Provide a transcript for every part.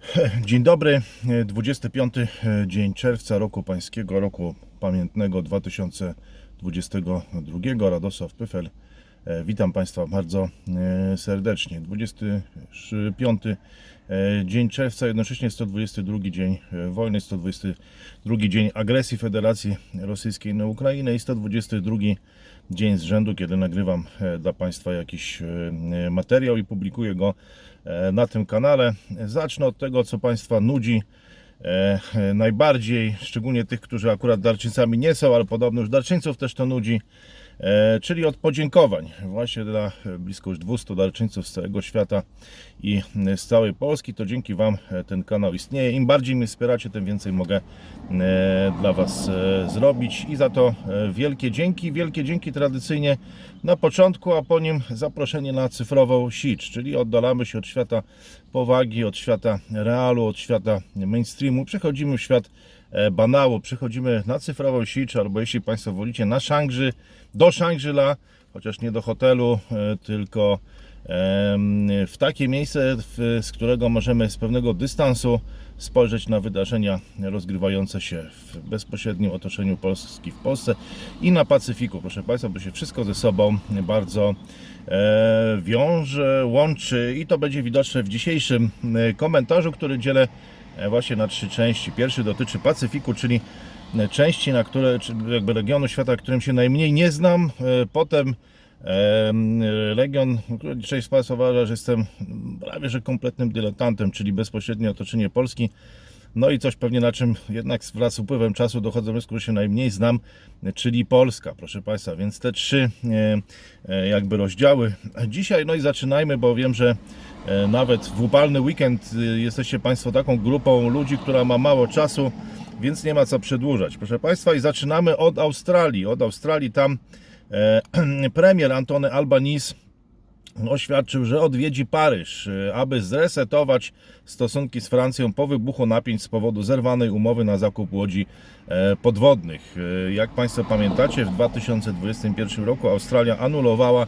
Dzień dobry, 25 dzień czerwca roku pańskiego, roku pamiętnego 2022. Radosław Pyfel. E, Witam Państwa bardzo e, serdecznie. 25 e, dzień czerwca, jednocześnie 122 dzień e, wojny, 122 dzień agresji Federacji Rosyjskiej na Ukrainę i 122 dzień z rzędu, kiedy nagrywam e, dla Państwa jakiś e, materiał i publikuję go e, na tym kanale. Zacznę od tego, co Państwa nudzi e, e, najbardziej, szczególnie tych, którzy akurat darczyńcami nie są, ale podobno już darczyńców też to nudzi, e, czyli od podziękowań właśnie dla e, blisko już 200 darczyńców z całego świata i e, z całej Polski. To dzięki Wam e, ten kanał istnieje. Im bardziej mnie wspieracie, tym więcej mogę e, dla Was e, zrobić i za to e, wielkie dzięki. Wielkie dzięki tradycyjnie na początku, a po nim zaproszenie na cyfrową sicz, czyli oddalamy się od świata powagi, od świata realu, od świata mainstreamu, przechodzimy w świat e, banału, przechodzimy na cyfrową sicz, albo jeśli Państwo wolicie, na Shangri, do Shangri-La, chociaż nie do hotelu, e, tylko w takie miejsce, z którego możemy z pewnego dystansu spojrzeć na wydarzenia rozgrywające się w bezpośrednim otoczeniu Polski w Polsce i na Pacyfiku. Proszę Państwa, bo się wszystko ze sobą bardzo e, wiąże, łączy i to będzie widoczne w dzisiejszym e, komentarzu, który dzielę właśnie na trzy części. Pierwszy dotyczy Pacyfiku, czyli części, na które, czy jakby regionu świata, którym się najmniej nie znam. E, Potem Em, Region, który część z Państwa uważa, że jestem prawie że kompletnym dyletantem, czyli bezpośrednie otoczenie Polski. No i coś pewnie na czym jednak wraz z upływem czasu dochodzę do że się najmniej znam, czyli Polska, proszę Państwa. Więc te trzy e, e, jakby rozdziały. Dzisiaj, no i zaczynajmy, bo wiem, że e, nawet w upalny weekend e, jesteście Państwo taką grupą ludzi, która ma mało czasu, więc nie ma co przedłużać. Proszę Państwa, i zaczynamy od Australii. Od Australii tam E, Premier Antony Albanese oświadczył, że odwiedzi Paryż, e, aby zresetować stosunki z Francją po wybuchu napięć z powodu zerwanej umowy na zakup łodzi e, podwodnych. E, Jak Państwo pamiętacie, w 2021 roku Australia anulowała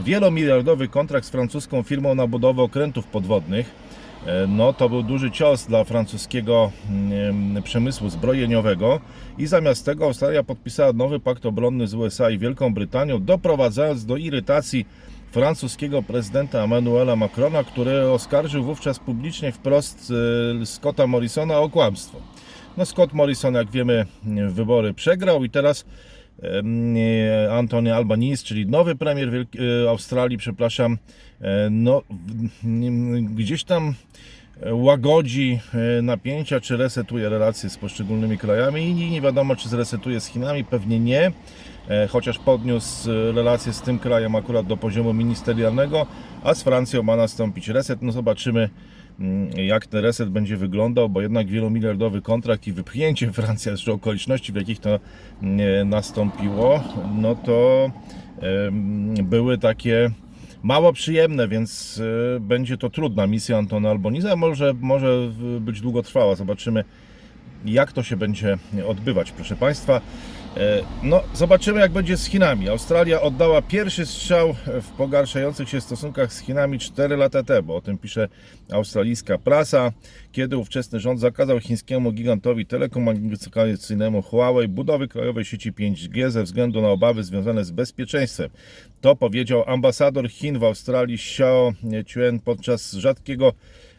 wielomiliardowy kontrakt z francuską firmą na budowę okrętów podwodnych. E, No, to był duży cios dla francuskiego mm, przemysłu zbrojeniowego i zamiast tego Australia podpisała nowy pakt obronny z USA i Wielką Brytanią, doprowadzając do irytacji francuskiego prezydenta Emmanuela Macrona, który oskarżył wówczas publicznie wprost e, Scotta Morrisona o kłamstwo. No, Scott Morrison, jak wiemy, wybory przegrał i teraz e, Antony Albanese, czyli nowy premier e, Australii, przepraszam, e, no gdzieś tam e, łagodzi napięcia, czy resetuje relacje z poszczególnymi krajami. I nie wiadomo, czy zresetuje z Chinami, pewnie nie, chociaż podniósł relacje z tym krajem akurat do poziomu ministerialnego, a z Francją ma nastąpić reset, no zobaczymy jak ten reset będzie wyglądał, bo jednak wielomiliardowy kontrakt i wypchnięcie Francji, jeszcze okoliczności, w jakich to mm, nastąpiło, no to były takie mało przyjemne, więc e, będzie to trudna misja Antona Alboniza, może, może być długotrwała, zobaczymy jak to się będzie odbywać, proszę Państwa. E, No, zobaczymy, jak będzie z Chinami. Australia oddała pierwszy strzał w pogarszających się stosunkach z Chinami 4 lata temu. O tym pisze australijska prasa, kiedy ówczesny rząd zakazał chińskiemu gigantowi telekomunikacyjnemu Huawei budowy krajowej sieci 5G ze względu na obawy związane z bezpieczeństwem. To powiedział ambasador Chin w Australii Xiao Chuen podczas rzadkiego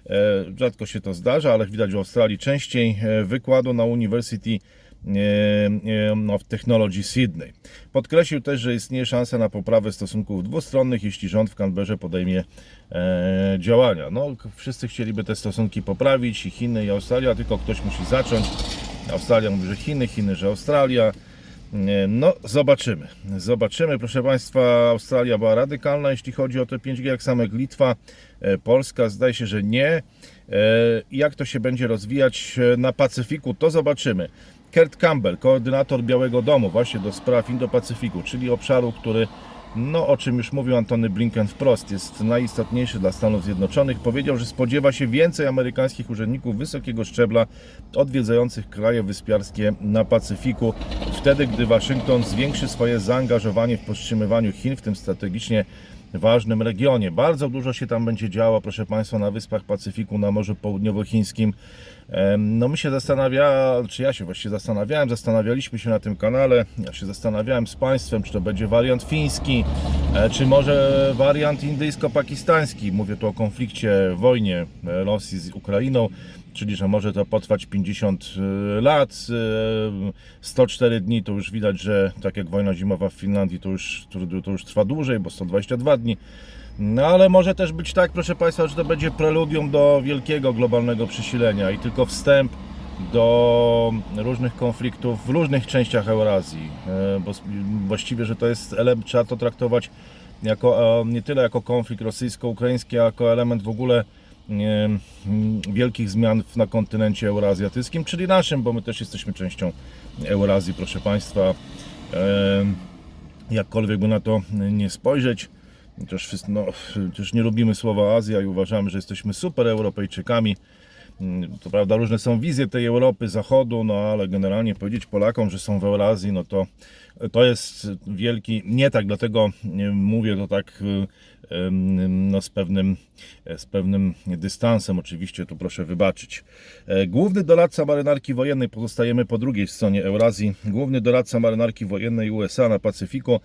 E, Rzadko się to zdarza, ale widać w Australii częściej e, wykładu na University e, e, of Technology Sydney. Podkreślił też, że istnieje szansa na poprawę stosunków dwustronnych, jeśli rząd w Canberrze podejmie e, działania. No, wszyscy chcieliby te stosunki poprawić, i Chiny, i Australia, tylko ktoś musi zacząć. Australia mówi, że Chiny, Chiny, że Australia. No, zobaczymy. Zobaczymy, proszę Państwa. Australia była radykalna, jeśli chodzi o te 5G, jak jak Litwa. Polska zdaje się, że nie. Jak to się będzie rozwijać na Pacyfiku, to zobaczymy. Kurt Campbell, koordynator Białego Domu, właśnie do spraw Indo-Pacyfiku, czyli obszaru, który, no o czym już mówił Antony Blinken wprost, jest najistotniejszy dla Stanów Zjednoczonych, powiedział, że spodziewa się więcej amerykańskich urzędników wysokiego szczebla odwiedzających kraje wyspiarskie na Pacyfiku, wtedy gdy Waszyngton zwiększy swoje zaangażowanie w powstrzymywaniu Chin, w tym strategicznie ważnym regionie. Bardzo dużo się tam będzie działo, proszę Państwa, na Wyspach Pacyfiku, na Morzu Południowochińskim. No my się zastanawiałem, czy ja się właściwie zastanawiałem, zastanawialiśmy się na tym kanale, ja się zastanawiałem z Państwem, czy to będzie wariant fiński, e, czy może wariant indyjsko-pakistański. Mówię tu o konflikcie, wojnie e, Rosji z Ukrainą, czyli że może to potrwać 50 lat, e, 104 dni, to już widać, że tak jak wojna zimowa w Finlandii, to już, to, to już trwa dłużej, bo 122 dni. No ale może też być tak, proszę Państwa, że to będzie preludium do wielkiego globalnego przesilenia i tylko wstęp do różnych konfliktów w różnych częściach Eurazji, E, bo właściwie, że to jest element, trzeba to traktować jako, e, nie tyle jako konflikt rosyjsko-ukraiński, jako element w ogóle e, wielkich zmian na kontynencie euroazjatyckim, czyli naszym, bo my też jesteśmy częścią Eurazji, proszę Państwa. Jakkolwiek by na to nie spojrzeć, wszyscy- no, też nie lubimy słowa Azja i uważamy, że jesteśmy super Europejczykami. Mm, To prawda, różne są wizje tej Europy, Zachodu, no ale generalnie powiedzieć Polakom, że są w Eurazji, no to to jest wielki, nie tak, dlatego mówię to tak y, no, z, pewnym, z pewnym dystansem, oczywiście, tu proszę wybaczyć. E, Główny doradca marynarki wojennej, pozostajemy po drugiej stronie Eurazji, główny doradca marynarki wojennej USA na Pacyfiku,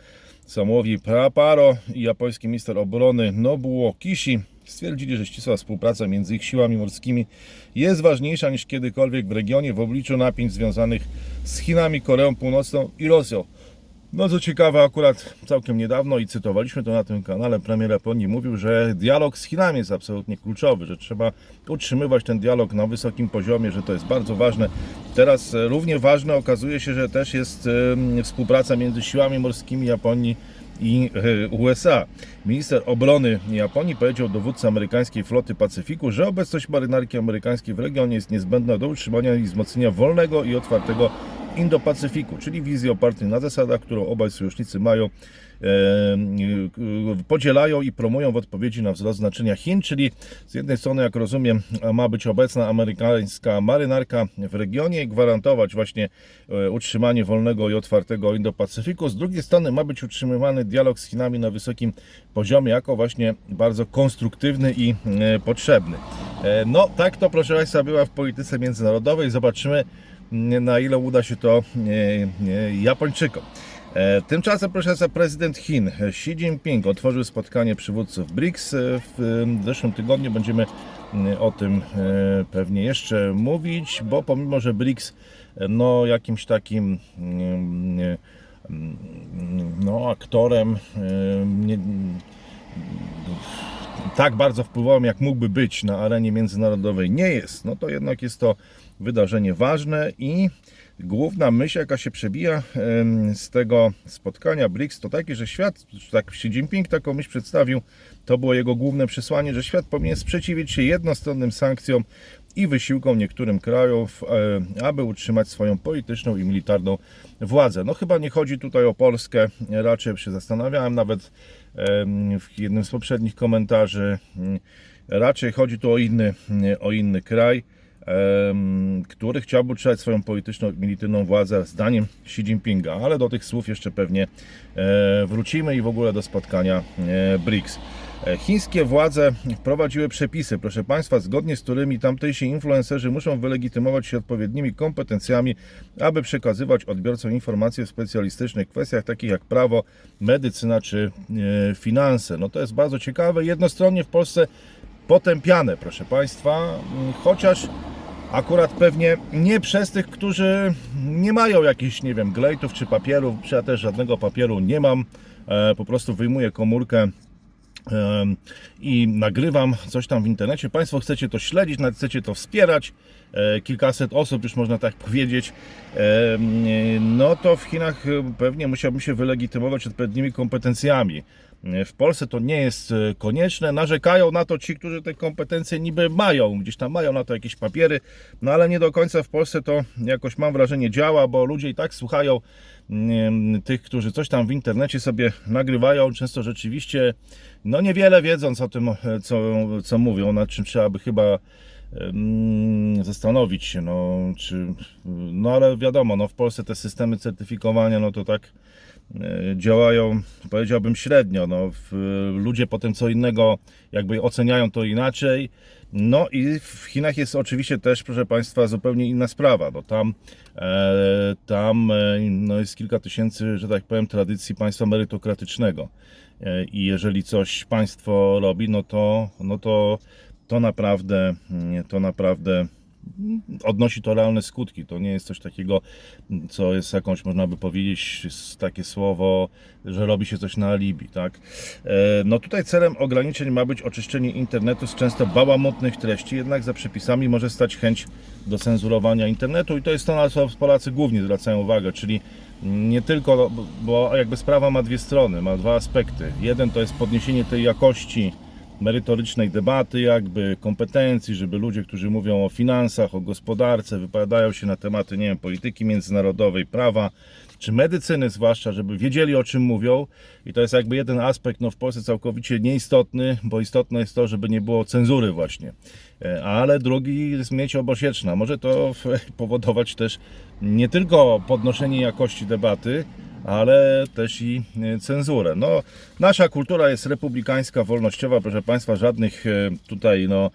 Samuowi Praparo i japoński minister obrony Nobuo Kishi stwierdzili, że ścisła współpraca między ich siłami morskimi jest ważniejsza niż kiedykolwiek w regionie w obliczu napięć związanych z Chinami, Koreą Północną i Rosją. No co ciekawe, akurat całkiem niedawno i cytowaliśmy to na tym kanale, premier Japonii mówił, że dialog z Chinami jest absolutnie kluczowy, że trzeba utrzymywać ten dialog na wysokim poziomie, że to jest bardzo ważne. Teraz e, równie ważne okazuje się, że też jest współpraca między siłami morskimi Japonii i e, USA. Minister obrony Japonii powiedział dowódcy amerykańskiej floty Pacyfiku, że obecność marynarki amerykańskiej w regionie jest niezbędna do utrzymania i wzmocnienia wolnego i otwartego Indo-Pacyfiku, czyli wizji opartej na zasadach, którą obaj sojusznicy mają, e, e, podzielają i promują w odpowiedzi na wzrost znaczenia Chin, czyli z jednej strony, jak rozumiem, ma być obecna amerykańska marynarka w regionie i gwarantować właśnie e, utrzymanie wolnego i otwartego Indo-Pacyfiku, z drugiej strony ma być utrzymywany dialog z Chinami na wysokim poziomie, jako właśnie bardzo konstruktywny i potrzebny. No, tak to proszę Państwa była w polityce międzynarodowej. Zobaczymy, na ile uda się to e, e, Japończykom. E, Tymczasem, proszę Państwa, prezydent Chin Xi Jinping otworzył spotkanie przywódców BRICS. W zeszłym tygodniu będziemy o tym pewnie jeszcze mówić, bo pomimo, że BRICS no, jakimś takim no, aktorem nie, tak bardzo wpływowym, jak mógłby być na arenie międzynarodowej, nie jest, no to jednak jest to wydarzenie ważne i główna myśl, jaka się przebija z tego spotkania BRICS, to takie, że świat, tak Xi Jinping taką myśl przedstawił, to było jego główne przesłanie, że świat powinien sprzeciwić się jednostronnym sankcjom i wysiłkom niektórym krajów, aby utrzymać swoją polityczną i militarną władzę. No chyba nie chodzi tutaj o Polskę, raczej się zastanawiałem nawet w jednym z poprzednich komentarzy, mm, raczej chodzi tu o inny, o inny kraj, który chciałby utrzymać swoją polityczną militarną władzę zdaniem Xi Jinpinga, ale do tych słów jeszcze pewnie e, wrócimy i w ogóle do spotkania e, BRICS. E, Chińskie władze wprowadziły przepisy, proszę Państwa, zgodnie z którymi tamtejsi influencerzy muszą wylegitymować się odpowiednimi kompetencjami, aby przekazywać odbiorcom informacje w specjalistycznych kwestiach takich jak prawo, medycyna czy e, finanse. No to jest bardzo ciekawe. Jednostronnie w Polsce potępiane, proszę Państwa, chociaż akurat pewnie nie przez tych, którzy nie mają jakichś, nie wiem, glejtów czy papierów, ja też żadnego papieru nie mam, e, po prostu wyjmuję komórkę i nagrywam coś tam w internecie. Państwo chcecie to śledzić, chcecie to wspierać. E, kilkaset osób, już można tak powiedzieć. Em, No to w Chinach e, pewnie musiałbym się wylegitymować odpowiednimi kompetencjami. W Polsce to nie jest e, konieczne. Narzekają na to ci, którzy te kompetencje niby mają, gdzieś tam mają na to jakieś papiery, no ale nie do końca w Polsce to jakoś mam wrażenie działa, bo ludzie i tak słuchają mm, tych, którzy coś tam w internecie sobie nagrywają, często rzeczywiście no niewiele wiedząc o tym, e, co, co mówią, nad czym trzeba by chyba zastanowić się, no, czy, no ale wiadomo, no w Polsce te systemy certyfikowania, no to tak działają, powiedziałbym średnio, no, ludzie potem co innego jakby oceniają to inaczej, no i w Chinach jest oczywiście też, proszę Państwa, zupełnie inna sprawa, no tam, e, tam e, no jest kilka tysięcy, że tak powiem, tradycji państwa merytokratycznego. E, i jeżeli coś państwo robi, no to, no to, to naprawdę, mm, to naprawdę odnosi to realne skutki. To nie jest coś takiego, co jest jakąś, można by powiedzieć, takie słowo, że robi się coś na alibi, tak? E, No tutaj celem ograniczeń ma być oczyszczenie internetu z często bałamutnych treści, jednak za przepisami może stać chęć do cenzurowania internetu i to jest to, na co Polacy głównie zwracają uwagę, czyli nie tylko, bo jakby sprawa ma dwie strony, ma dwa aspekty. Jeden to jest podniesienie tej jakości merytorycznej debaty, jakby kompetencji, żeby ludzie, którzy mówią o finansach, o gospodarce, wypowiadają się na tematy, nie wiem, polityki międzynarodowej, prawa, czy medycyny zwłaszcza, żeby wiedzieli o czym mówią. I to jest jakby jeden aspekt, no w Polsce całkowicie nieistotny, bo istotne jest to, żeby nie było cenzury właśnie. E, Ale drugi jest mieć obosieczna. Może to powodować też nie tylko podnoszenie jakości debaty, ale też i e, cenzurę. No, nasza kultura jest republikańska, wolnościowa, proszę Państwa, żadnych e, tutaj no,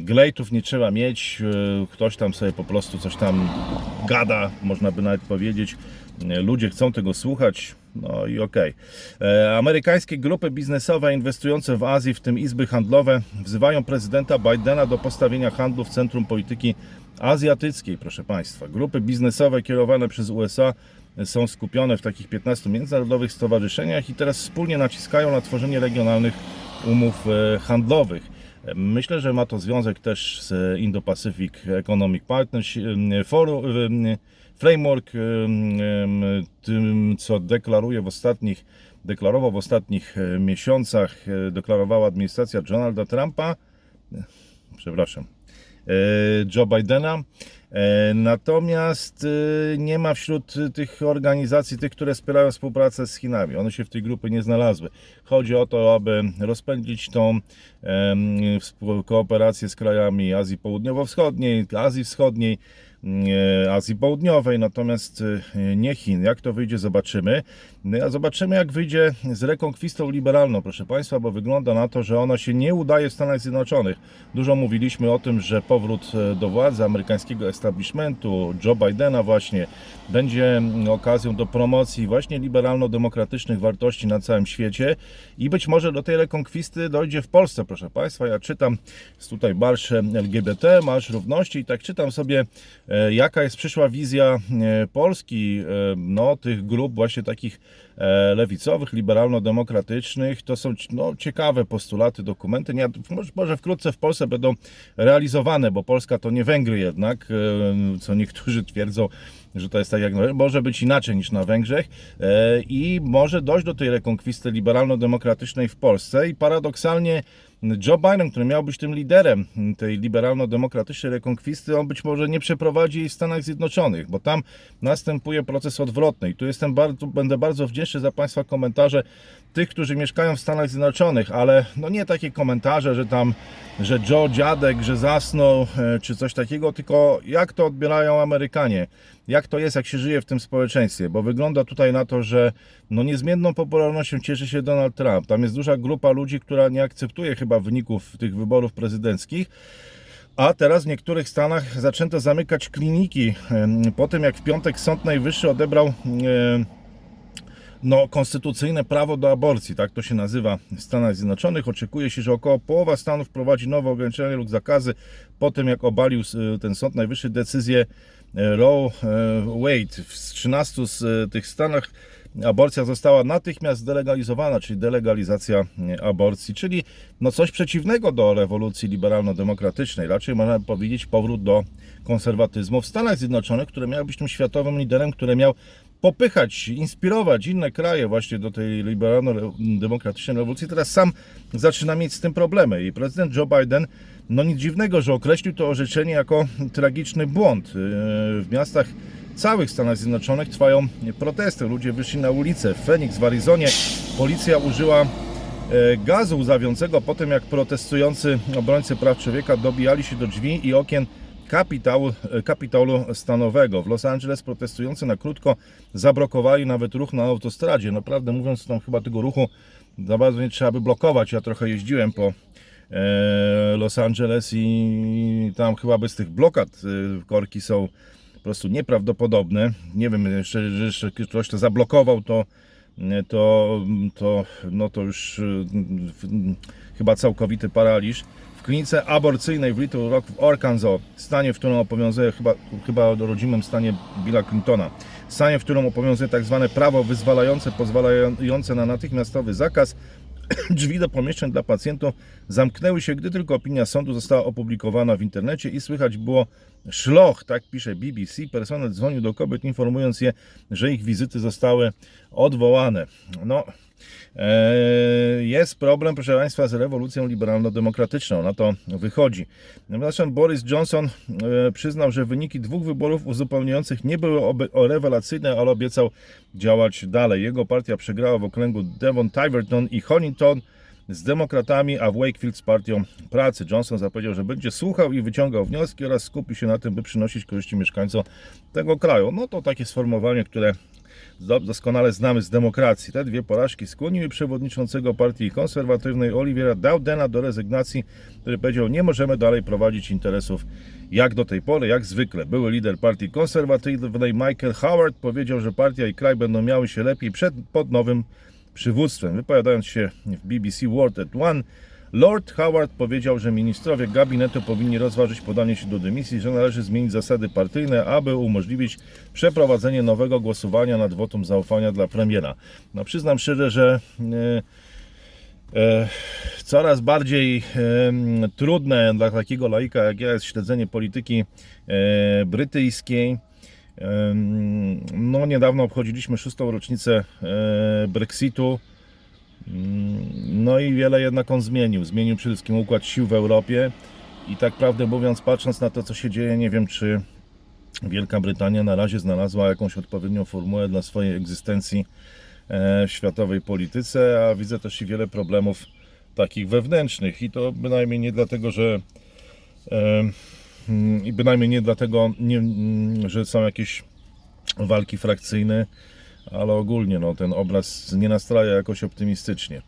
glejtów nie trzeba mieć. E, Ktoś tam sobie po prostu coś tam gada, można by nawet powiedzieć. Ludzie chcą tego słuchać. No i okej. E, Amerykańskie grupy biznesowe inwestujące w Azji, w tym izby handlowe, wzywają prezydenta Bidena do postawienia handlu w centrum polityki azjatyckiej, proszę Państwa. Grupy biznesowe kierowane przez USA są skupione w takich 15 międzynarodowych stowarzyszeniach i teraz wspólnie naciskają na tworzenie regionalnych umów e, handlowych. Myślę, że ma to związek też z Indo-Pacific Economic Partnership e, Forum, e, Framework, tym co deklaruje w ostatnich, deklarował w ostatnich miesiącach, deklarowała administracja Donalda Trumpa, przepraszam, Joe Bidena. E, Natomiast e, nie ma wśród tych organizacji, tych, które wspierają współpracę z Chinami. One się w tej grupie nie znalazły. Chodzi o to, aby rozpędzić tą kooperację z krajami Azji Południowo-Wschodniej, Azji Wschodniej, Azji Południowej, natomiast e, nie Chin. Jak to wyjdzie, zobaczymy. No, A zobaczymy, jak wyjdzie z rekonkwistą liberalną, proszę Państwa, bo wygląda na to, że ona się nie udaje w Stanach Zjednoczonych. Dużo mówiliśmy o tym, że powrót e, do władzy amerykańskiego establishmentu, Joe Bidena właśnie, będzie okazją do promocji właśnie liberalno-demokratycznych wartości na całym świecie i być może do tej rekonkwisty dojdzie w Polsce, proszę Państwa. Ja czytam tutaj marsz LGBT, marsz równości i tak czytam sobie, e, jaka jest przyszła wizja e, Polski, e, no, tych grup właśnie takich e, lewicowych, liberalno-demokratycznych. To są no, ciekawe postulaty, dokumenty. Nie, może, wkrótce w Polsce będą realizowane, bo Polska to nie Węgry jednak, e, co niektórzy twierdzą, że to jest tak jak może być inaczej niż na Węgrzech e, i może dojść do tej rekonkwisty liberalno-demokratycznej w Polsce i paradoksalnie Joe Biden, który miał być tym liderem tej liberalno-demokratycznej rekonkwisty, on być może nie przeprowadzi jej w Stanach Zjednoczonych, bo tam następuje proces odwrotny. I tu jestem bardzo, będę bardzo wdzięczny za Państwa komentarze tych, którzy mieszkają w Stanach Zjednoczonych, ale no nie takie komentarze, że tam, że Joe dziadek, że zasnął, e, czy coś takiego, tylko jak to odbierają Amerykanie. Jak to jest, jak się żyje w tym społeczeństwie, bo wygląda tutaj na to, że no niezmienną popularnością cieszy się Donald Trump. Tam jest duża grupa ludzi, która nie akceptuje chyba wyników tych wyborów prezydenckich. A teraz w niektórych stanach zaczęto zamykać kliniki po tym, jak w piątek Sąd Najwyższy odebrał no, konstytucyjne prawo do aborcji, tak to się nazywa w Stanach Zjednoczonych. Oczekuje się, że około połowa stanów wprowadzi nowe ograniczenia lub zakazy po tym, jak obalił ten Sąd Najwyższy decyzję e, Roe e, Wade. W 13 z e, tych stanach aborcja została natychmiast zdelegalizowana, czyli delegalizacja e, aborcji, czyli no coś przeciwnego do rewolucji liberalno-demokratycznej. Raczej można powiedzieć powrót do konserwatyzmu w Stanach Zjednoczonych, które miały być tym światowym liderem, który miał popychać, inspirować inne kraje właśnie do tej liberalno-demokratycznej rewolucji. Teraz sam zaczyna mieć z tym problemy i prezydent Joe Biden, no nic dziwnego, że określił to orzeczenie jako tragiczny błąd. Yy, W miastach całych Stanach Zjednoczonych trwają protesty, ludzie wyszli na ulicę. W Phoenix w Arizonie policja użyła e, gazu łzawiącego po tym, jak protestujący obrońcy praw człowieka dobijali się do drzwi i okien kapitału, e, stanowego. W Los Angeles protestujący na krótko zablokowali nawet ruch na autostradzie. Naprawdę mówiąc, tam chyba tego ruchu za bardzo nie trzeba by blokować. Ja trochę jeździłem po e, Los Angeles i tam chyba bez tych blokad korki są po prostu nieprawdopodobne. Nie wiem, jeszcze, jeszcze ktoś to zablokował, to, to, to, no to już y, chyba całkowity paraliż. W klinice aborcyjnej w Little Rock w Arkansas, stanie, w którym obowiązuje chyba, chyba rodzimym stanie Billa Clintona, stanie, w którym obowiązuje tak zwane prawo wyzwalające, pozwalające na natychmiastowy zakaz Drzwi do pomieszczeń dla pacjentów zamknęły się, gdy tylko opinia sądu została opublikowana w internecie i słychać było szloch, tak pisze BBC. Personel dzwonił do kobiet, informując je, że ich wizyty zostały odwołane. No, jest problem, proszę Państwa, z rewolucją liberalno-demokratyczną. Na to wychodzi. Zresztą Boris Johnson e, przyznał, że wyniki dwóch wyborów uzupełniających nie były rewelacyjne, ale obiecał działać dalej. Jego partia przegrała w okręgu Devon, Tiverton i Honington z demokratami, a w Wakefield z partią pracy. Johnson zapowiedział, że będzie słuchał i wyciągał wnioski oraz skupi się na tym, by przynosić korzyści mieszkańcom tego kraju. No to takie sformułowanie, które doskonale znamy z demokracji. Te dwie porażki skłoniły przewodniczącego partii konserwatywnej Olivera Dowdena do rezygnacji, który powiedział, nie możemy dalej prowadzić interesów jak do tej pory, jak zwykle. Były lider partii konserwatywnej Michael Howard powiedział, że partia i kraj będą miały się lepiej przed, pod nowym przywództwem. Wypowiadając się w BBC World at One, Lord Howard powiedział, że ministrowie gabinetu powinni rozważyć podanie się do dymisji, że należy zmienić zasady partyjne, aby umożliwić przeprowadzenie nowego głosowania nad wotum zaufania dla premiera. No przyznam szczerze, że e, e, coraz bardziej e, trudne dla takiego laika jak ja jest śledzenie polityki e, brytyjskiej. Em, No, niedawno obchodziliśmy szóstą rocznicę e, Brexitu. No i wiele jednak on zmienił. Zmienił przede wszystkim układ sił w Europie. I tak prawdę mówiąc, patrząc na to, co się dzieje, nie wiem, czy Wielka Brytania na razie znalazła jakąś odpowiednią formułę dla swojej egzystencji e, w światowej polityce, a widzę też i wiele problemów takich wewnętrznych. I to bynajmniej nie dlatego, że e, mm, i bynajmniej nie dlatego, mm, że są jakieś walki frakcyjne, ale ogólnie no, ten obraz nie nastraja jakoś optymistycznie.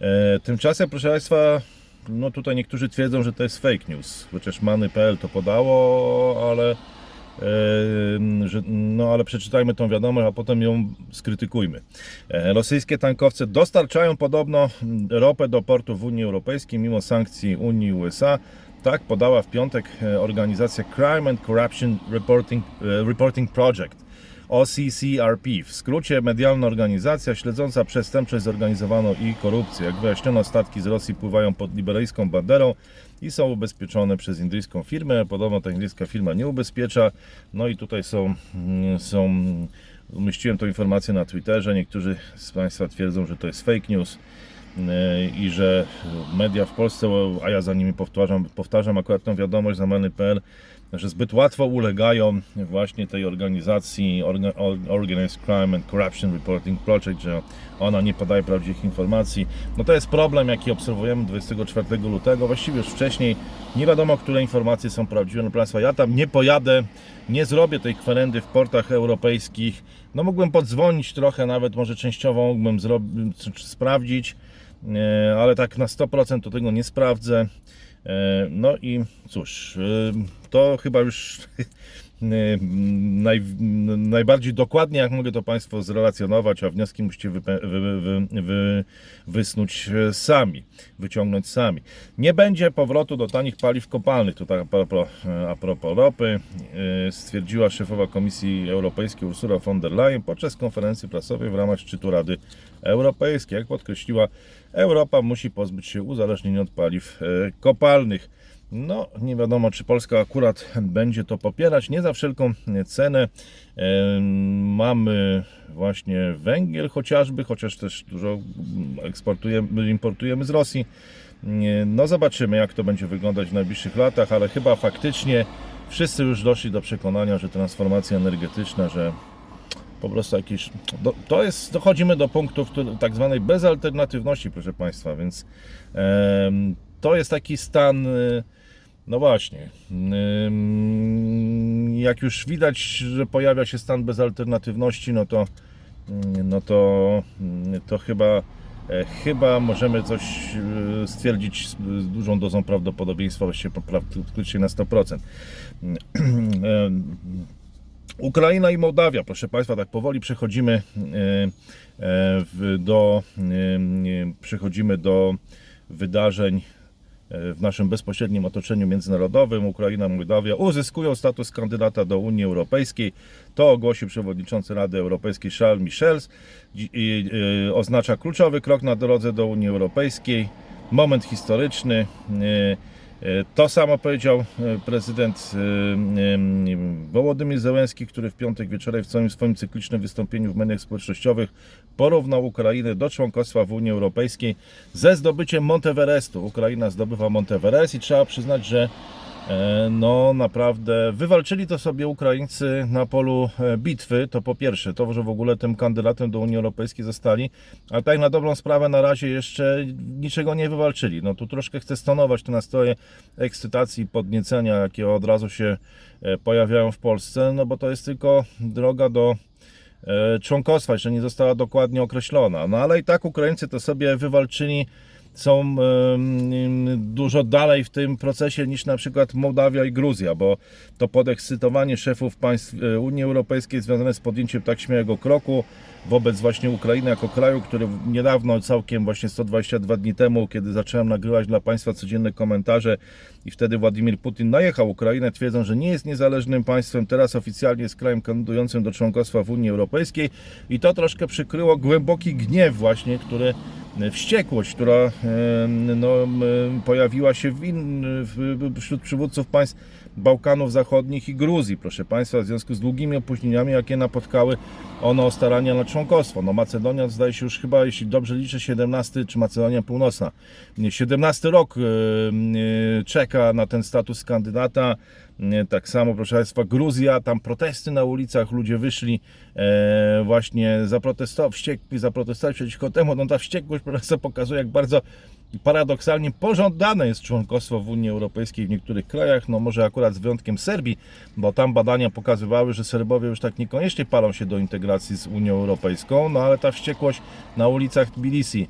E, tymczasem, proszę Państwa, no tutaj niektórzy twierdzą, że to jest fake news, chociaż Many.pl to podało, ale, e, że, no, ale przeczytajmy tą wiadomość, a potem ją skrytykujmy. E, rosyjskie tankowce dostarczają podobno ropę do portów w Unii Europejskiej mimo sankcji Unii i USA. Tak podała w piątek e, organizacja Crime and Corruption Reporting, Reporting Project. OCCRP, w skrócie medialna organizacja śledząca przestępczość zorganizowaną i korupcję. Jak wyjaśniono, statki z Rosji pływają pod liberyjską banderą i są ubezpieczone przez indyjską firmę. Podobno ta indyjska firma nie ubezpiecza. No i tutaj są, mm, są umieściłem tą informację na Twitterze. Niektórzy z Państwa twierdzą, że to jest fake news e, i że media w Polsce, a ja za nimi powtarzam, powtarzam akurat tą wiadomość z Amany.pl, że zbyt łatwo ulegają właśnie tej organizacji Orga- Or- Organized Crime and Corruption Reporting Project, że ona nie podaje prawdziwych informacji. No to jest problem, jaki obserwujemy 24 lutego, właściwie już wcześniej. Nie wiadomo, które informacje są prawdziwe. No, Państwa, ja tam nie pojadę, nie zrobię tej kwerendy w portach europejskich. No mógłbym podzwonić trochę, nawet może częściowo mógłbym sprawdzić, e, ale tak na 100% to tego nie sprawdzę. E, No i cóż, e, to chyba już e, naj, najbardziej dokładnie, jak mogę to Państwu zrelacjonować, a wnioski musicie wype- wy, wy, wy, wysnuć e, sami, wyciągnąć sami. Nie będzie powrotu do tanich paliw kopalnych. Tutaj a propos, a propos ropy, e, stwierdziła szefowa Komisji Europejskiej Ursula von der Leyen podczas konferencji prasowej w ramach szczytu Rady Europejskiej. Jak podkreśliła, Europa musi pozbyć się uzależnienia od paliw e, kopalnych. No, nie wiadomo, czy Polska akurat będzie to popierać. Nie za wszelką cenę. Mamy właśnie węgiel chociażby, chociaż też dużo eksportujemy, importujemy z Rosji. No zobaczymy, jak to będzie wyglądać w najbliższych latach, ale chyba faktycznie wszyscy już doszli do przekonania, że transformacja energetyczna, że po prostu jakiś. Do, to jest, dochodzimy do punktu który, tak zwanej bezalternatywności, proszę Państwa, więc to jest taki stan. y, No właśnie. Jak już widać, że pojawia się stan bezalternatywności, no to, no to, to chyba, e, chyba możemy coś e, stwierdzić z dużą dozą prawdopodobieństwa, właściwie praktycznie na 100%. Em, Ukraina i Mołdawia, proszę Państwa, tak powoli przechodzimy e, e, do, e, przechodzimy do wydarzeń w naszym bezpośrednim otoczeniu międzynarodowym. Ukraina Mołdawia uzyskują status kandydata do Unii Europejskiej. To ogłosił przewodniczący Rady Europejskiej Charles i, e, Oznacza kluczowy krok na drodze do Unii Europejskiej. Moment historyczny. E, E, To samo powiedział prezydent Wołodymyr Zełenski, który w piątek wieczorem w całym swoim cyklicznym wystąpieniu w mediach społecznościowych porównał Ukrainę do członkostwa w Unii Europejskiej ze zdobyciem Monteverestu. Ukraina zdobywa Monteverest i trzeba przyznać, że e, no naprawdę wywalczyli to sobie Ukraińcy na polu e, bitwy. To po pierwsze, to, że w ogóle tym kandydatem do Unii Europejskiej zostali, ale tak na dobrą sprawę na razie jeszcze niczego nie wywalczyli. No tu troszkę chcę stonować te nastroje ekscytacji, podniecenia, jakie od razu się e, pojawiają w Polsce, no bo to jest tylko droga do członkostwa, jeszcze nie została dokładnie określona. No ale i tak Ukraińcy to sobie wywalczyli, są dużo dalej w tym procesie niż na przykład Mołdawia i Gruzja, bo to podekscytowanie szefów państw e, Unii Europejskiej związane z podjęciem tak śmiałego kroku wobec właśnie Ukrainy jako kraju, który niedawno, całkiem właśnie 122 dni temu, kiedy zacząłem nagrywać dla Państwa codzienne komentarze i wtedy Władimir Putin najechał Ukrainę, twierdząc, że nie jest niezależnym państwem, teraz oficjalnie jest krajem kandydującym do członkostwa w Unii Europejskiej i to troszkę przykryło głęboki gniew właśnie, który wściekłość, która e, no, pojawiła się w in, wśród przywódców państw Bałkanów Zachodnich i Gruzji, proszę Państwa, w związku z długimi opóźnieniami, jakie napotkały one o starania na członkostwo. No Macedonia zdaje się już chyba, jeśli dobrze liczę, 17, czy Macedonia Północna, 17 rok e, czeka na ten status kandydata. Tak samo, proszę Państwa, Gruzja, tam protesty na ulicach, ludzie wyszli e, właśnie zaprotestować, wściekli, zaprotestować przeciwko temu. No ta wściekłość po prostu pokazuje, jak bardzo paradoksalnie pożądane jest członkostwo w Unii Europejskiej w niektórych krajach, no może akurat z wyjątkiem Serbii, bo tam badania pokazywały, że Serbowie już tak niekoniecznie palą się do integracji z Unią Europejską, no ale ta wściekłość na ulicach Tbilisi,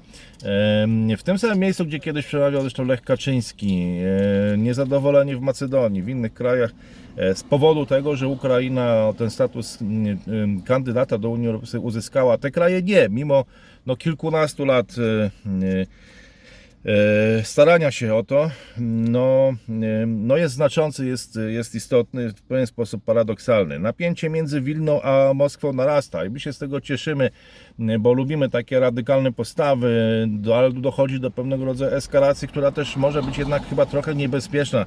w tym samym miejscu, gdzie kiedyś przemawiał zresztą Lech Kaczyński, e, niezadowolenie w Macedonii, w innych krajach, e, z powodu tego, że Ukraina ten status kandydata do Unii Europejskiej uzyskała, te kraje nie, mimo no, kilkunastu lat e, starania się o to, no, no jest znaczący, jest, jest istotny, w pewien sposób paradoksalny. Napięcie między Wilną a Moskwą narasta i my się z tego cieszymy, bo lubimy takie radykalne postawy, ale dochodzi do pewnego rodzaju eskalacji, która też może być jednak chyba trochę niebezpieczna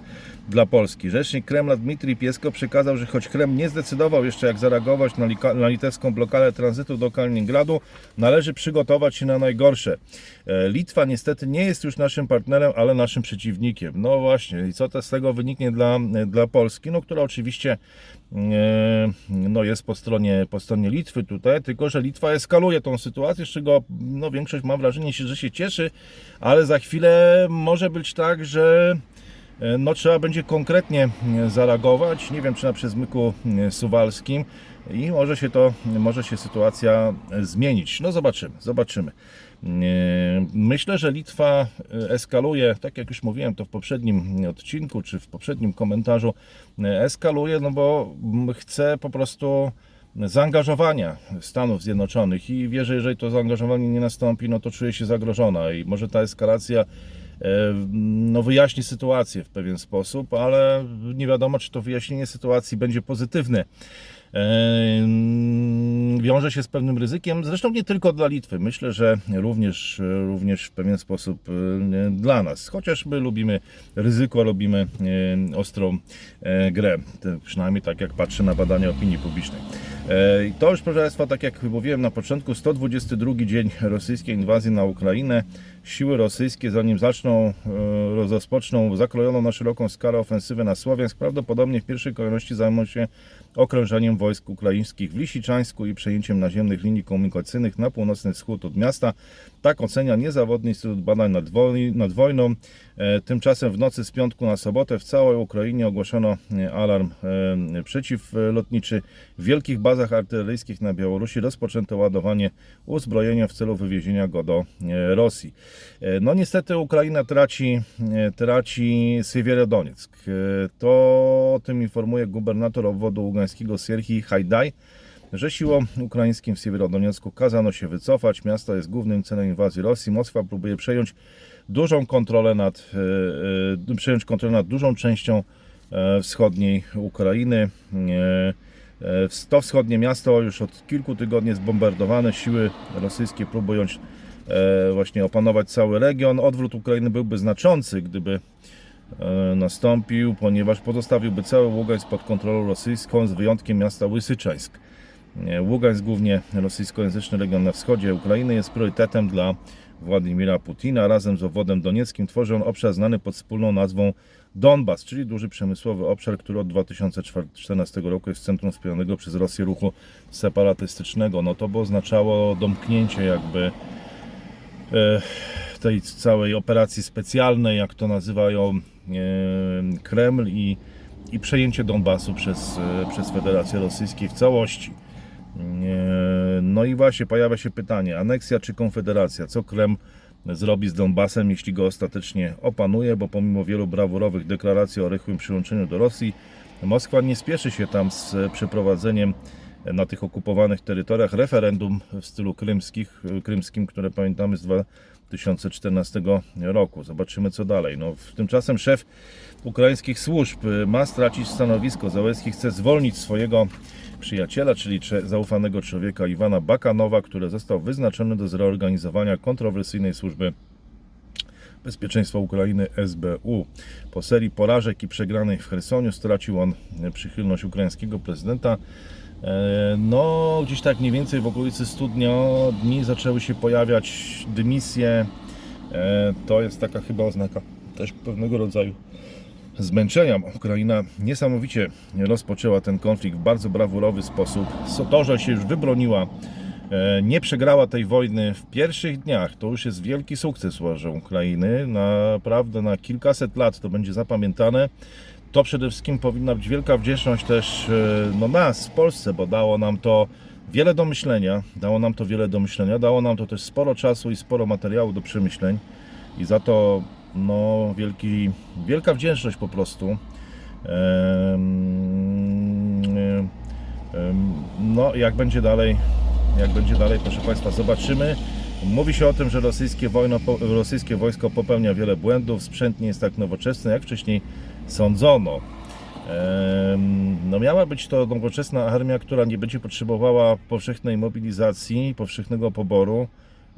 dla Polski. Rzecznik Kremla Dmitrij Piesko przekazał, że choć Kreml nie zdecydował jeszcze jak zareagować na, na litewską blokadę tranzytu do Kaliningradu, należy przygotować się na najgorsze. E, Litwa niestety nie jest już naszym partnerem, ale naszym przeciwnikiem. No właśnie, i co to z tego wyniknie dla, dla Polski, no która oczywiście no jest po stronie, po stronie Litwy tutaj, tylko że Litwa eskaluje tą sytuację, z czego no, większość mam wrażenie, że się cieszy, ale za chwilę może być tak, że E, No trzeba będzie konkretnie e, zareagować. Nie wiem, czy na przezmyku e, suwalskim i może się to, może się sytuacja e, zmienić. No zobaczymy, zobaczymy. E, Myślę, że Litwa e, eskaluje, tak jak już mówiłem to w poprzednim odcinku, czy w poprzednim komentarzu, e, eskaluje, no bo chce po prostu zaangażowania Stanów Zjednoczonych i wie, że jeżeli to zaangażowanie nie nastąpi, no to czuje się zagrożona i może ta eskalacja no, wyjaśni sytuację w pewien sposób, ale nie wiadomo, czy to wyjaśnienie sytuacji będzie pozytywne. Wiąże się z pewnym ryzykiem, zresztą nie tylko dla Litwy, myślę, że również, również w pewien sposób e, dla nas. Chociaż my lubimy ryzyko, lubimy e, ostrą e, grę, przynajmniej tak jak patrzę na badania opinii publicznej. To już, proszę Państwa, tak jak mówiłem na początku, 122 dzień rosyjskiej inwazji na Ukrainę. Siły rosyjskie, zanim zaczną, e, rozpoczną zakrojoną na szeroką skalę ofensywę na Słowiańsk, prawdopodobnie w pierwszej kolejności zajmą się okrążeniem wojsk ukraińskich w Lisiczańsku i przejęciem naziemnych linii komunikacyjnych na północny wschód od miasta. Tak ocenia niezawodny Instytut Badań nad, woj- nad Wojną. E, Tymczasem w nocy z piątku na sobotę w całej Ukrainie ogłoszono e, alarm e, przeciwlotniczy. W wielkich bazach artyleryjskich na Białorusi rozpoczęto ładowanie uzbrojenia w celu wywiezienia go do Rosji. No niestety Ukraina traci, traci Siewierodonieck. To o tym informuje gubernator obwodu ługańskiego Sierhii Hajdaj że siłom ukraińskim w Siewierodoniecku kazano się wycofać. Miasto jest głównym celem inwazji Rosji. Moskwa próbuje przejąć dużą kontrolę nad, e, e, przejąć kontrolę nad dużą częścią e, wschodniej Ukrainy. To wschodnie miasto już od kilku tygodni jest bombardowane. Siły rosyjskie próbują właśnie opanować cały region. Odwrót Ukrainy byłby znaczący, gdyby nastąpił, ponieważ pozostawiłby cały Ługańsk pod kontrolą rosyjską, z wyjątkiem miasta Łysyczańsk. E, Ługańsk, głównie rosyjskojęzyczny region na wschodzie Ukrainy, jest priorytetem dla Władimira Putina. Razem z obwodem donieckim tworzy on obszar znany pod wspólną nazwą Donbas, czyli duży przemysłowy obszar, który od 2014 roku jest centrum wspieranego przez Rosję ruchu separatystycznego. No to by oznaczało domknięcie jakby e, tej całej operacji specjalnej, jak to nazywają e, Kreml i, i przejęcie Donbasu przez, przez Federację Rosyjską w całości. E, No i właśnie pojawia się pytanie, aneksja czy konfederacja? Co Kreml zrobi z Donbasem, jeśli go ostatecznie opanuje, bo pomimo wielu brawurowych deklaracji o rychłym przyłączeniu do Rosji, Moskwa nie spieszy się tam z przeprowadzeniem na tych okupowanych terytoriach referendum w stylu krymskich, krymskim, które pamiętamy z 2014 roku. Zobaczymy co dalej. No, tymczasem szef ukraińskich służb ma stracić stanowisko. Załęski chce zwolnić swojego przyjaciela, czyli zaufanego człowieka Iwana Bakanowa, który został wyznaczony do zreorganizowania kontrowersyjnej służby Bezpieczeństwa Ukrainy SBU. Po serii porażek i przegranej w Chersoniu stracił on przychylność ukraińskiego prezydenta. E, No, gdzieś tak mniej więcej w okolicy studnia dni zaczęły się pojawiać dymisje. E, To jest taka chyba oznaka też pewnego rodzaju zmęczenia. Ukraina niesamowicie rozpoczęła ten konflikt w bardzo brawurowy sposób. To, się już wybroniła, e, nie przegrała tej wojny w pierwszych dniach, to już jest wielki sukces uważam Ukrainy. Naprawdę na kilkaset lat to będzie zapamiętane. To przede wszystkim powinna być wielka wdzięczność też e, no, nas w Polsce, bo dało nam to wiele do myślenia. Dało nam to wiele do myślenia. Dało nam to też sporo czasu i sporo materiału do przemyśleń. I za to no, wielki, wielka wdzięczność po prostu. No, jak będzie dalej, jak będzie dalej, proszę Państwa, zobaczymy. Mówi się o tym, że rosyjskie, wojno, rosyjskie wojsko popełnia wiele błędów, sprzęt nie jest tak nowoczesny, jak wcześniej sądzono. No miała być to nowoczesna armia, która nie będzie potrzebowała powszechnej mobilizacji, powszechnego poboru.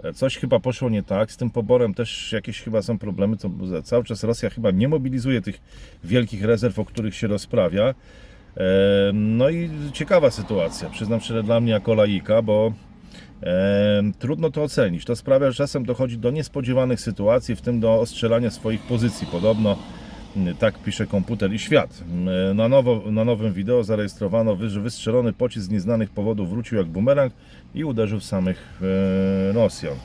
E, Coś chyba poszło nie tak. Z tym poborem też jakieś chyba są problemy. To cały czas Rosja chyba nie mobilizuje tych wielkich rezerw, o których się rozprawia. No i ciekawa sytuacja. Przyznam szczerze dla mnie jako laika, bo trudno to ocenić. To sprawia, że czasem dochodzi do niespodziewanych sytuacji, w tym do ostrzelania swoich pozycji. Podobno tak pisze komputer i świat. Na, nowo, na nowym wideo zarejestrowano, że wystrzelony pocisk z nieznanych powodów wrócił jak bumerang i uderzył w samych e, Rosjan.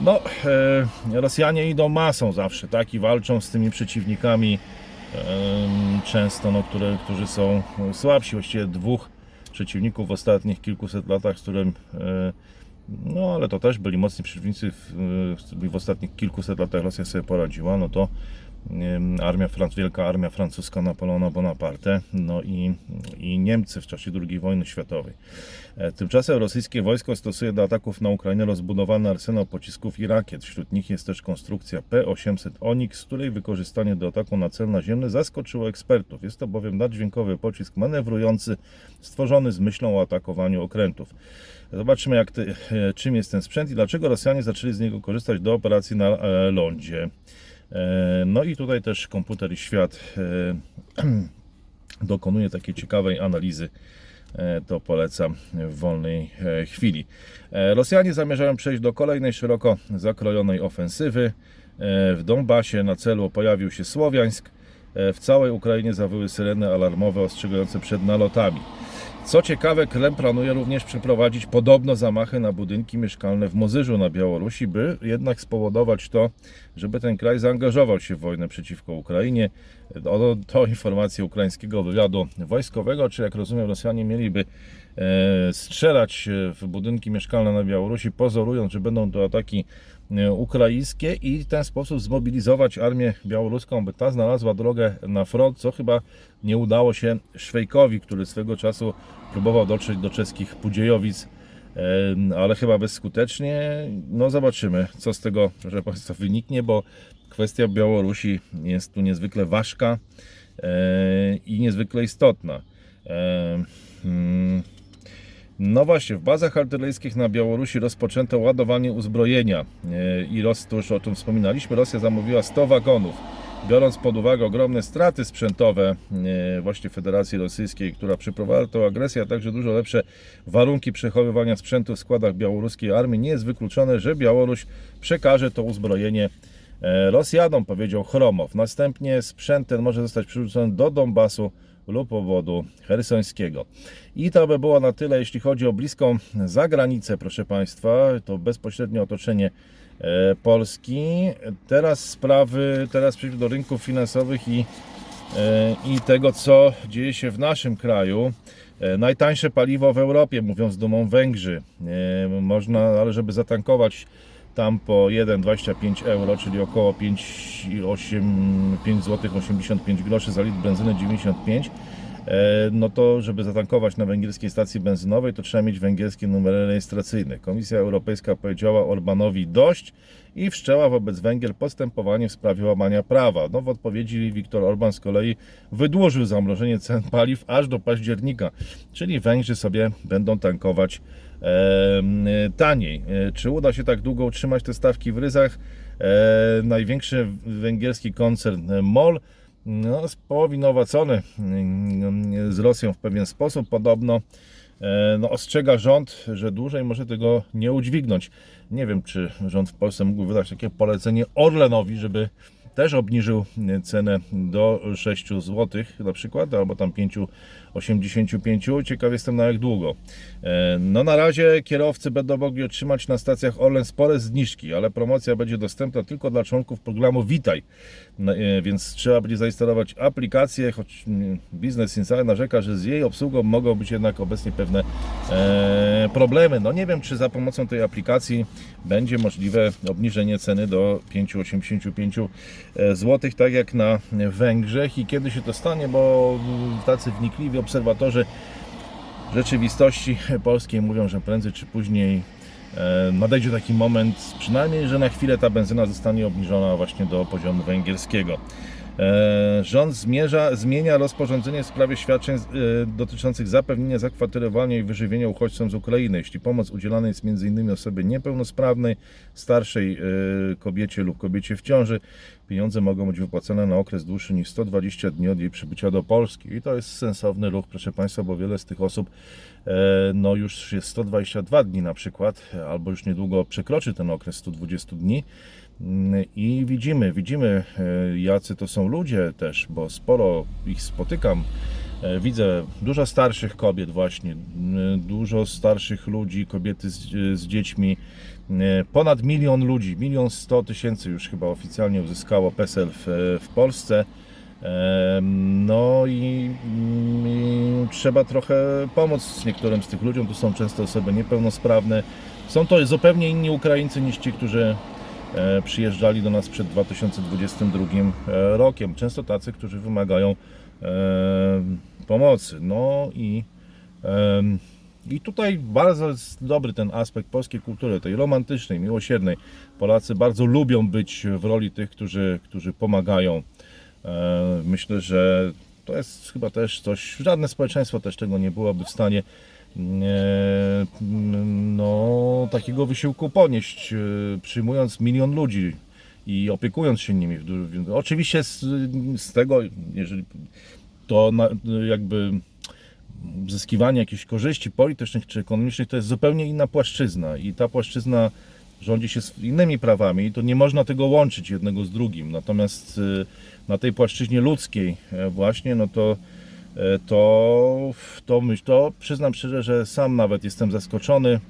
No, e, Rosjanie idą masą zawsze, tak? I walczą z tymi przeciwnikami em, często, no, które, którzy są słabsi. Właściwie dwóch przeciwników w ostatnich kilkuset latach, z którym e, no ale to też byli mocni przeciwnicy w, w ostatnich kilkuset latach Rosja sobie poradziła, no to armia, wielka armia francuska Napoleona Bonaparte, no i, i Niemcy w czasie II wojny światowej. E, Tymczasem rosyjskie wojsko stosuje do ataków na Ukrainę rozbudowany arsenał pocisków i rakiet. Wśród nich jest też konstrukcja P-800 Onyx, której wykorzystanie do ataku na cel naziemny zaskoczyło ekspertów. Jest to bowiem naddźwiękowy pocisk manewrujący, stworzony z myślą o atakowaniu okrętów. Zobaczymy, jak ty, e, czym jest ten sprzęt i dlaczego Rosjanie zaczęli z niego korzystać do operacji na e, lądzie. E, No i tutaj też komputer i świat e, dokonuje takiej ciekawej analizy. E, To polecam w wolnej chwili. Rosjanie zamierzają przejść do kolejnej szeroko zakrojonej ofensywy. W Donbasie na celu pojawił się Słowiańsk. W całej Ukrainie zawyły syreny alarmowe ostrzegające przed nalotami. Co ciekawe, Krem planuje również przeprowadzić podobno zamachy na budynki mieszkalne w Mozyżu na Białorusi, by jednak spowodować to, żeby ten kraj zaangażował się w wojnę przeciwko Ukrainie. O, to informacje ukraińskiego wywiadu wojskowego, czy jak rozumiem Rosjanie mieliby e, strzelać w budynki mieszkalne na Białorusi, pozorując, że będą to ataki ukraińskie i w ten sposób zmobilizować armię białoruską, by ta znalazła drogę na front, co chyba nie udało się Szwejkowi, który swego czasu próbował dotrzeć do czeskich Pudziejowic, e, ale chyba bezskutecznie. No zobaczymy, co z tego, proszę Państwa, wyniknie, bo kwestia Białorusi jest tu niezwykle ważka e, i niezwykle istotna. No właśnie, w bazach artyleryjskich na Białorusi rozpoczęto ładowanie uzbrojenia e, i Ros, tu już o tym wspominaliśmy, Rosja zamówiła 100 wagonów. Biorąc pod uwagę ogromne straty sprzętowe e, właśnie Federacji Rosyjskiej, która przeprowadza tą agresję, a także dużo lepsze warunki przechowywania sprzętu w składach białoruskiej armii, nie jest wykluczone, że Białoruś przekaże to uzbrojenie e, Rosjanom, powiedział Chromow. Następnie sprzęt ten może zostać przerzucony do Donbasu lub obwodu hersońskiego. I to by było na tyle, jeśli chodzi o bliską zagranicę, proszę Państwa, to bezpośrednie otoczenie e, Polski. Teraz sprawy, teraz przejdźmy do rynków finansowych i, e, i tego, co dzieje się w naszym kraju. E, Najtańsze paliwo w Europie, mówią z dumą Węgrzy. Można, ale żeby zatankować tam po 1,25 euro, czyli około 5,8 zł 85 groszy za litr benzyny 95 e, no to żeby zatankować na węgierskiej stacji benzynowej, to trzeba mieć węgierskie numery rejestracyjne. Komisja Europejska powiedziała Orbanowi dość i wszczęła wobec Węgier postępowanie w sprawie łamania prawa. No w odpowiedzi Viktor Orban z kolei wydłużył zamrożenie cen paliw aż do października, czyli Węgrzy sobie będą tankować taniej. E, Czy uda się tak długo utrzymać te stawki w ryzach? E, największy węgierski koncern e, MOL no, powinowacony mm, z Rosją w pewien sposób podobno no, ostrzega rząd, że dłużej może tego nie udźwignąć. Nie wiem, czy rząd w Polsce mógłby wydać takie polecenie Orlenowi, żeby też obniżył cenę do 6 zł na przykład, albo tam 5,85. Ciekaw jestem na jak długo. E, No na razie kierowcy będą mogli otrzymać na stacjach Orlen spore zniżki, ale promocja będzie dostępna tylko dla członków programu Witaj. No, e, Więc trzeba będzie zainstalować aplikację, choć Business Insider narzeka, że z jej obsługą mogą być jednak obecnie pewne e, problemy. No nie wiem, czy za pomocą tej aplikacji będzie możliwe obniżenie ceny do 5,85 zł, tak jak na Węgrzech i kiedy się to stanie, bo tacy wnikliwi obserwatorzy rzeczywistości polskiej mówią, że prędzej czy później e, nadejdzie taki moment, przynajmniej, że na chwilę ta benzyna zostanie obniżona właśnie do poziomu węgierskiego. E, Rząd zmierza, zmienia rozporządzenie w sprawie świadczeń e, dotyczących zapewnienia zakwaterowania i wyżywienia uchodźcom z Ukrainy. Jeśli pomoc udzielana jest m.in. osobie niepełnosprawnej, starszej e, kobiecie lub kobiecie w ciąży, pieniądze mogą być wypłacone na okres dłuższy niż 120 dni od jej przybycia do Polski. I to jest sensowny ruch, proszę Państwa, bo wiele z tych osób no już jest 122 dni na przykład, albo już niedługo przekroczy ten okres 120 dni. I widzimy, widzimy e, jacy to są ludzie też, bo sporo ich spotykam. E, Widzę dużo starszych kobiet właśnie, m, dużo starszych ludzi, kobiety z, z dziećmi. E, Ponad milion ludzi, milion sto tysięcy już chyba oficjalnie uzyskało PESEL w, w Polsce. E, No i, mm, i trzeba trochę pomóc niektórym z tych ludziom. Tu są często osoby niepełnosprawne. Są to zupełnie inni Ukraińcy niż ci, którzy e, przyjeżdżali do nas przed 2022 e, rokiem. Często tacy, którzy wymagają e, pomocy. No i, i tutaj bardzo jest dobry ten aspekt polskiej kultury, tej romantycznej, miłosiernej. Polacy bardzo lubią być w roli tych, którzy, którzy pomagają. E, Myślę, że to jest chyba też coś, żadne społeczeństwo też tego nie byłoby w stanie e, no, takiego wysiłku ponieść, e, przyjmując milion ludzi i opiekując się nimi. Oczywiście z, z tego, jeżeli to jakby uzyskiwanie jakichś korzyści politycznych czy ekonomicznych to jest zupełnie inna płaszczyzna i ta płaszczyzna rządzi się innymi prawami i to nie można tego łączyć jednego z drugim. Natomiast y, na tej płaszczyźnie ludzkiej e, właśnie, no to e, to, to myśl, to przyznam szczerze, że sam nawet jestem zaskoczony,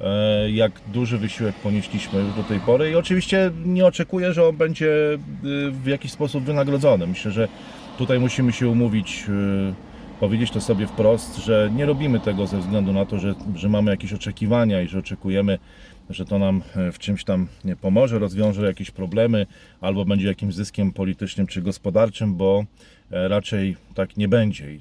e, jak duży wysiłek ponieśliśmy już do tej pory i oczywiście nie oczekuję, że on będzie y, w jakiś sposób wynagrodzony. Myślę, że tutaj musimy się umówić, powiedzieć to sobie wprost, że nie robimy tego ze względu na to, że, że mamy jakieś oczekiwania i że oczekujemy, że to nam e, w czymś tam pomoże, rozwiąże jakieś problemy albo będzie jakimś zyskiem politycznym czy gospodarczym, bo e, raczej tak nie będzie. I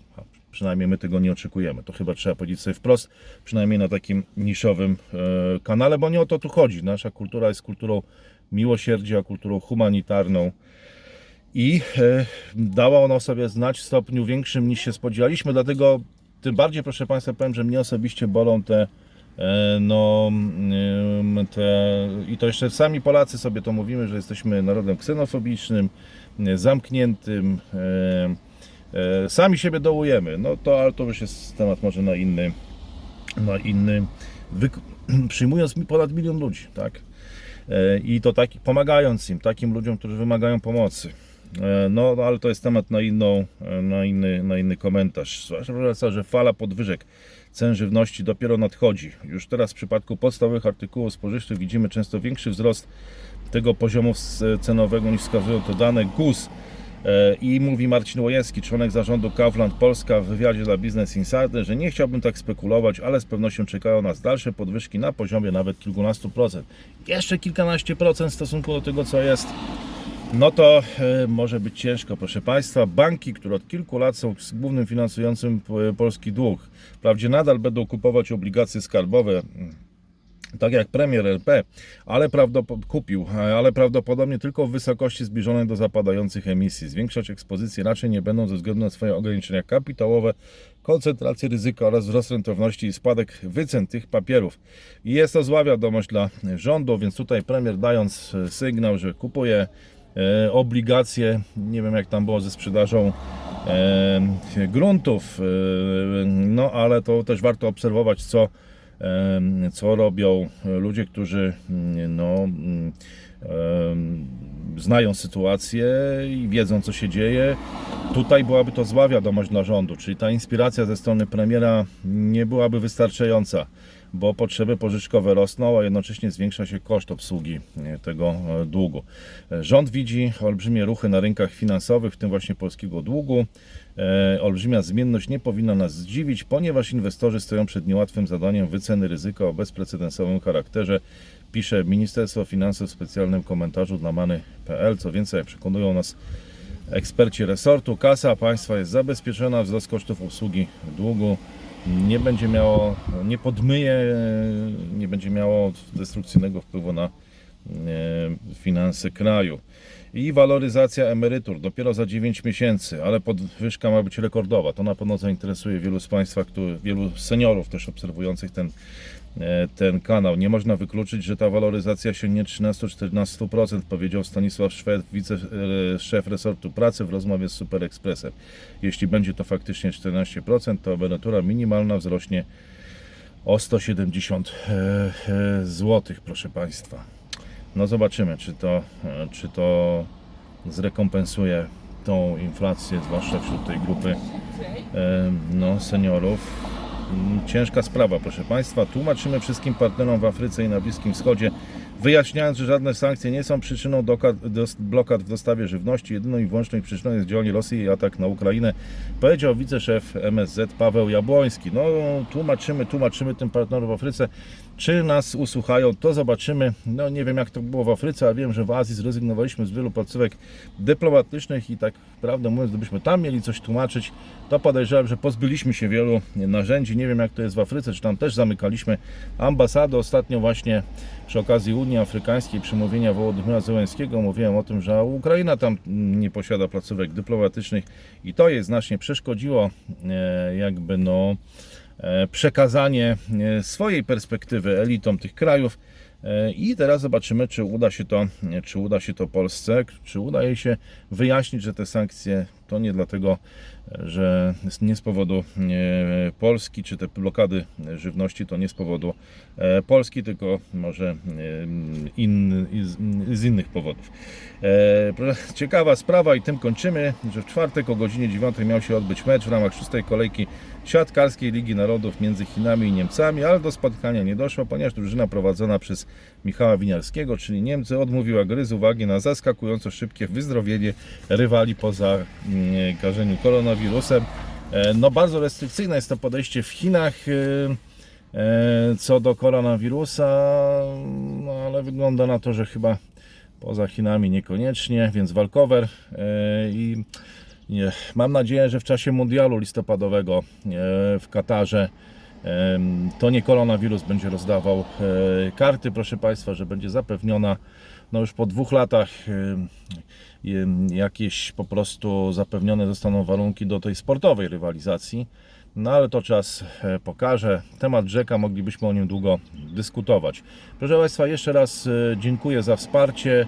Przynajmniej my tego nie oczekujemy. To chyba trzeba powiedzieć sobie wprost, przynajmniej na takim niszowym e, kanale, bo nie o to tu chodzi. Nasza kultura jest kulturą miłosierdzia, kulturą humanitarną i e, dała ona sobie znać w stopniu większym niż się spodziewaliśmy, dlatego tym bardziej proszę Państwa powiem, że mnie osobiście bolą te e, no em, te, i to jeszcze sami Polacy sobie to mówimy, że jesteśmy narodem ksenofobicznym, e, zamkniętym, e, e, sami siebie dołujemy, no to, ale to już jest temat może na inny, na inny, przyjmując ponad milion ludzi, tak, E, i to taki, pomagając im, takim ludziom, którzy wymagają pomocy. E, No, no, ale to jest temat na, inną, e, na, inny, na inny komentarz. Zwłaszcza, że fala podwyżek cen żywności dopiero nadchodzi. Już teraz w przypadku podstawowych artykułów spożywczych widzimy często większy wzrost tego poziomu cenowego niż wskazują to dane GUS. E, I mówi Marcin Łojewski, członek zarządu Kaufland Polska w wywiadzie dla Business Insider, że nie chciałbym tak spekulować, ale z pewnością czekają nas dalsze podwyżki na poziomie nawet kilkunastu procent. Jeszcze kilkanaście procent w stosunku do tego, co jest no to e, może być ciężko, proszę Państwa. Banki, które od kilku lat są głównym finansującym e, polski dług, wprawdzie nadal będą kupować obligacje skarbowe, tak jak premier RP, ale kupił, ale prawdopodobnie tylko w wysokości zbliżonej do zapadających emisji. Zwiększać ekspozycję raczej nie będą ze względu na swoje ograniczenia kapitałowe, koncentrację ryzyka oraz wzrost rentowności i spadek wycen tych papierów. I jest to zła wiadomość dla rządu, więc tutaj premier dając e, sygnał, że kupuje e, obligacje, nie wiem jak tam było ze sprzedażą e, gruntów, no ale to też warto obserwować, co co robią ludzie, którzy mm, no, mm, znają sytuację i wiedzą, co się dzieje. Tutaj byłaby to zła wiadomość dla rządu, czyli ta inspiracja ze strony premiera nie byłaby wystarczająca, bo potrzeby pożyczkowe rosną, a jednocześnie zwiększa się koszt obsługi e, tego e, długu. E, Rząd widzi olbrzymie ruchy na rynkach finansowych, w tym właśnie polskiego długu. Olbrzymia zmienność nie powinna nas zdziwić, ponieważ inwestorzy stoją przed niełatwym zadaniem wyceny ryzyka o bezprecedensowym charakterze, pisze Ministerstwo Finansów w specjalnym komentarzu dla Many.pl. Co więcej, przekonują nas eksperci resortu, kasa państwa jest zabezpieczona, wzrost kosztów obsługi długu nie będzie miało, nie podmyje, nie będzie miało destrukcyjnego wpływu na e, finanse kraju. I waloryzacja emerytur dopiero za 9 miesięcy, ale podwyżka ma być rekordowa. To na pewno zainteresuje wielu z Państwa, wielu seniorów też obserwujących ten, ten kanał. Nie można wykluczyć, że ta waloryzacja sięgnie 13-14%, powiedział Stanisław Szwed, wiceszef resortu pracy w rozmowie z Super Expressem. Jeśli będzie to faktycznie 14%, to emerytura minimalna wzrośnie o 170 zł, proszę Państwa. No zobaczymy, czy to, e, czy to zrekompensuje tą inflację, zwłaszcza wśród tej grupy e, no, seniorów. Ciężka sprawa, proszę Państwa. Tłumaczymy wszystkim partnerom w Afryce i na Bliskim Wschodzie, wyjaśniając, że żadne sankcje nie są przyczyną blokad w dostawie żywności. Jedyną i wyłączną przyczyną jest działanie Rosji i atak na Ukrainę, powiedział wiceszef MSZ Paweł Jabłoński. No, tłumaczymy, tłumaczymy tym partnerom w Afryce. Czy nas usłuchają, to zobaczymy. No, nie wiem jak to było w Afryce, ale wiem, że w Azji zrezygnowaliśmy z wielu placówek dyplomatycznych i tak prawdę mówiąc, gdybyśmy tam mieli coś tłumaczyć, to podejrzewam, że pozbyliśmy się wielu narzędzi. Nie wiem jak to jest w Afryce, czy tam też zamykaliśmy ambasady. Ostatnio właśnie przy okazji Unii Afrykańskiej przemówienia Wołodymyra Zełenskiego mówiłem o tym, że Ukraina tam nie posiada placówek dyplomatycznych i to jej znacznie przeszkodziło e, jakby no e, przekazanie e, swojej perspektywy elitom tych krajów. I teraz zobaczymy, czy uda się to, czy uda się to Polsce, czy uda jej się wyjaśnić, że te sankcje To nie dlatego, że nie z powodu Polski, czy te blokady żywności to nie z powodu Polski, tylko może e, z, innych powodów. E, Ciekawa sprawa i tym kończymy, że w czwartek o godzinie 9 miał się odbyć mecz w ramach szóstej kolejki siatkarskiej Ligi Narodów między Chinami i Niemcami, ale do spotkania nie doszło, ponieważ drużyna prowadzona przez Michała Winiarskiego, czyli Niemcy, odmówiła gry z uwagi na zaskakująco szybkie wyzdrowienie rywali po zakażeniu koronawirusem. E, No bardzo restrykcyjne jest to podejście w Chinach e, e, co do koronawirusa, no ale wygląda na to, że chyba poza Chinami niekoniecznie, więc walkover e, i mam nadzieję, że w czasie mundialu listopadowego e, w Katarze to nie koronawirus będzie rozdawał e, karty, proszę Państwa, że będzie zapewniona no już po dwóch latach jakieś po prostu zapewnione zostaną warunki do tej sportowej rywalizacji. No ale to czas e, pokaże. Temat rzeka, moglibyśmy o nim długo dyskutować. Proszę Państwa, jeszcze raz e, dziękuję za wsparcie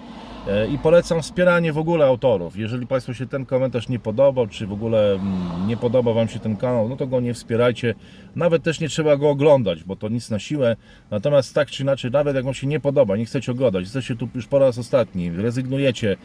i polecam wspieranie w ogóle autorów. Jeżeli Państwu się ten komentarz nie podobał, czy w ogóle mm, nie podoba Wam się ten kanał, no to go nie wspierajcie. Nawet też nie trzeba go oglądać, bo to nic na siłę. Natomiast tak czy inaczej, nawet jak Wam się nie podoba, nie chcecie oglądać, jesteście tu już po raz ostatni, rezygnujecie,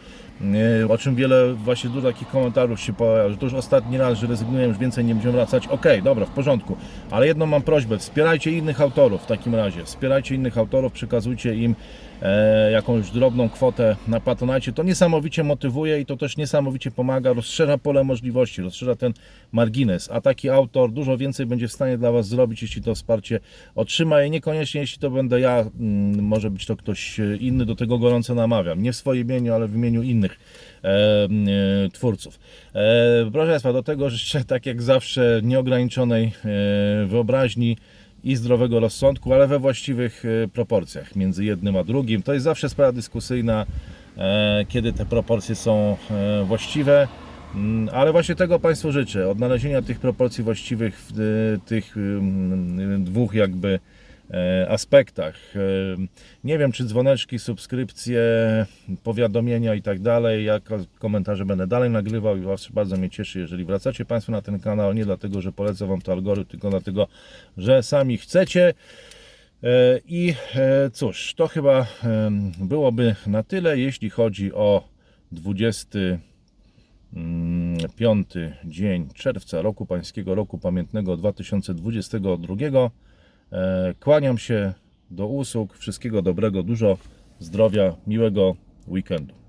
e, o czym wiele właśnie dużo takich komentarzy się pojawia, że to już ostatni raz, że rezygnuję, już więcej nie będziemy wracać. Okej, dobra, w porządku, ale jedną mam prośbę, wspierajcie innych autorów w takim razie, wspierajcie innych autorów, przekazujcie im e, jakąś drobną kwotę na Patronite. To niesamowicie motywuje i to też niesamowicie pomaga, rozszerza pole możliwości, rozszerza ten margines, a taki autor dużo więcej będzie w stanie dla Was zrobić, jeśli to wsparcie otrzyma i niekoniecznie jeśli to będę ja, mm, może być to ktoś e, inny, do tego gorąco namawiam, nie w swoim imieniu, ale w imieniu innych e, e, twórców. E, proszę Państwa, do tego życzę tak jak zawsze nieograniczonej e, wyobraźni, i zdrowego rozsądku, ale we właściwych e, proporcjach między jednym a drugim. To jest zawsze sprawa dyskusyjna, kiedy te proporcje są e, właściwe. Mm, Ale właśnie tego Państwu życzę, odnalezienia tych proporcji właściwych w e, tych mm, dwóch jakby e, aspektach. E, Nie wiem, czy dzwoneczki, subskrypcje, powiadomienia i tak dalej, jak komentarze będę dalej nagrywał i was bardzo mnie cieszy, jeżeli wracacie Państwo na ten kanał, nie dlatego, że polecę Wam to algorytm, tylko dlatego, że sami chcecie. E, I e, cóż, to chyba byłoby na tyle, jeśli chodzi o 25 dzień czerwca roku pańskiego, roku pamiętnego 2022. E, Kłaniam się do usług, wszystkiego dobrego, dużo zdrowia, miłego weekendu.